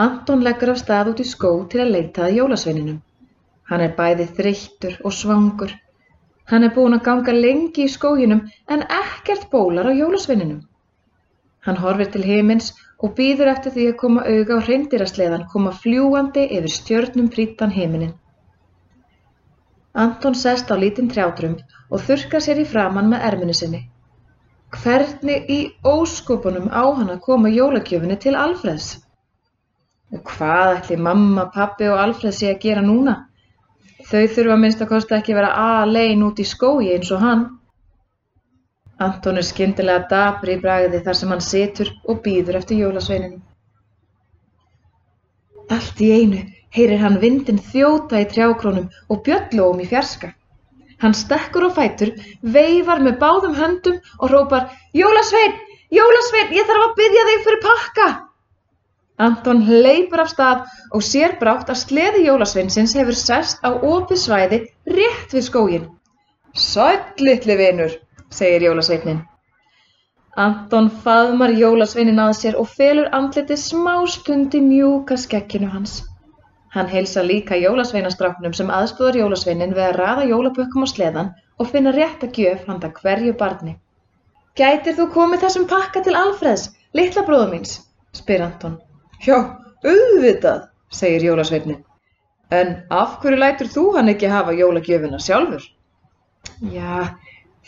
Anton leggur af stað út í skó til að leita að jólasveininum. Hann er bæði þreyttur og svangur. Hann er búinn að ganga lengi í skóginum en ekkert bólar á jólasveininum. Hann horfir til himins og býður eftir því að koma auga á hreindirasleðan koma fljúandi yfir stjörnum prítan himinin. Anton sest á lítinn trjátrum og þurkar sér í framann með erminu sinni. Hvernig í óskopunum á hann að koma jólagjöfinni til Alfreðs? Og hvað ætli mamma, pappi og Alfreð sé að gera núna? Þau þurfa minnst að kosta ekki vera alein út í skói eins og hann. Anton er skyndilega dabri í bragði þar sem hann situr og býður eftir jólasveininu. Allt í einu heyrir hann vindin þjóta í trjákrónum og bjöllóum í fjarska. Hann stekkur á fætur, veifar með báðum höndum og hrópar Jólasveinn, Jólasveinn, ég þarf að byggja þig fyrir pakka. Anton hleypur af stað og sér brátt að sleði Jólasveinsins hefur sest á opið svæði rétt við skógin. Sæll litli vinur, segir Jólasveinin. Anton faðmar Jólasveinin að sér og felur andliti smástundi mjúka skekkinu hans. Hann heilsar líka jólasveinastráknum sem aðstoðar jólasveinin við að raða jólapökkum á sleðan og finna rétta gjöf handa hverju barni. Gætir þú komið þessum pakka til Alfreðs, litla bróðu míns? spyr Anton. Já, auðvitað, segir jólasveinin. En af hverju lætur þú hann ekki hafa jólagjöfuna sjálfur? Já,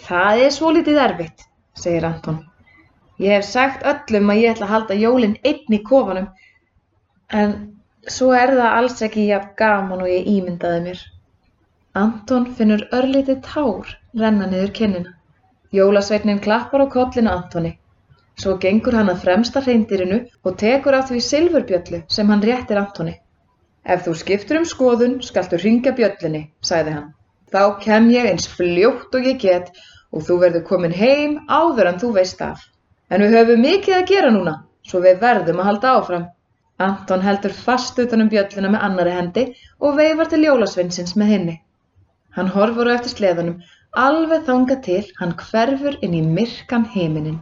það er svo litið erfitt, segir Anton. Ég hef sagt öllum að ég ætla að halda jólinn einn í kofanum, en Svo er það alls ekki jafn gaman og ég ímyndaði mér. Anton finnur örlítið tár renna niður kinnina. Jólasveitnin klappar á kollinu Antoni. Svo gengur hann að fremsta hreindirinu og tekur af því silfurbjöllu sem hann réttir Antoni. Ef þú skiptur um skoðun skaltu ringja bjöllinni, sæði hann. Þá kem ég eins fljótt og ég get og þú verður komin heim áður en þú veist af. En við höfum mikið að gera núna, svo við verðum að halda áfram. Anton heldur fast utan um bjölluna með annari hendi og veifar til jólasveinsins með hinni. Hann horfur á eftir sleðanum alveg þanga til hann hverfur inn í myrkan heiminin.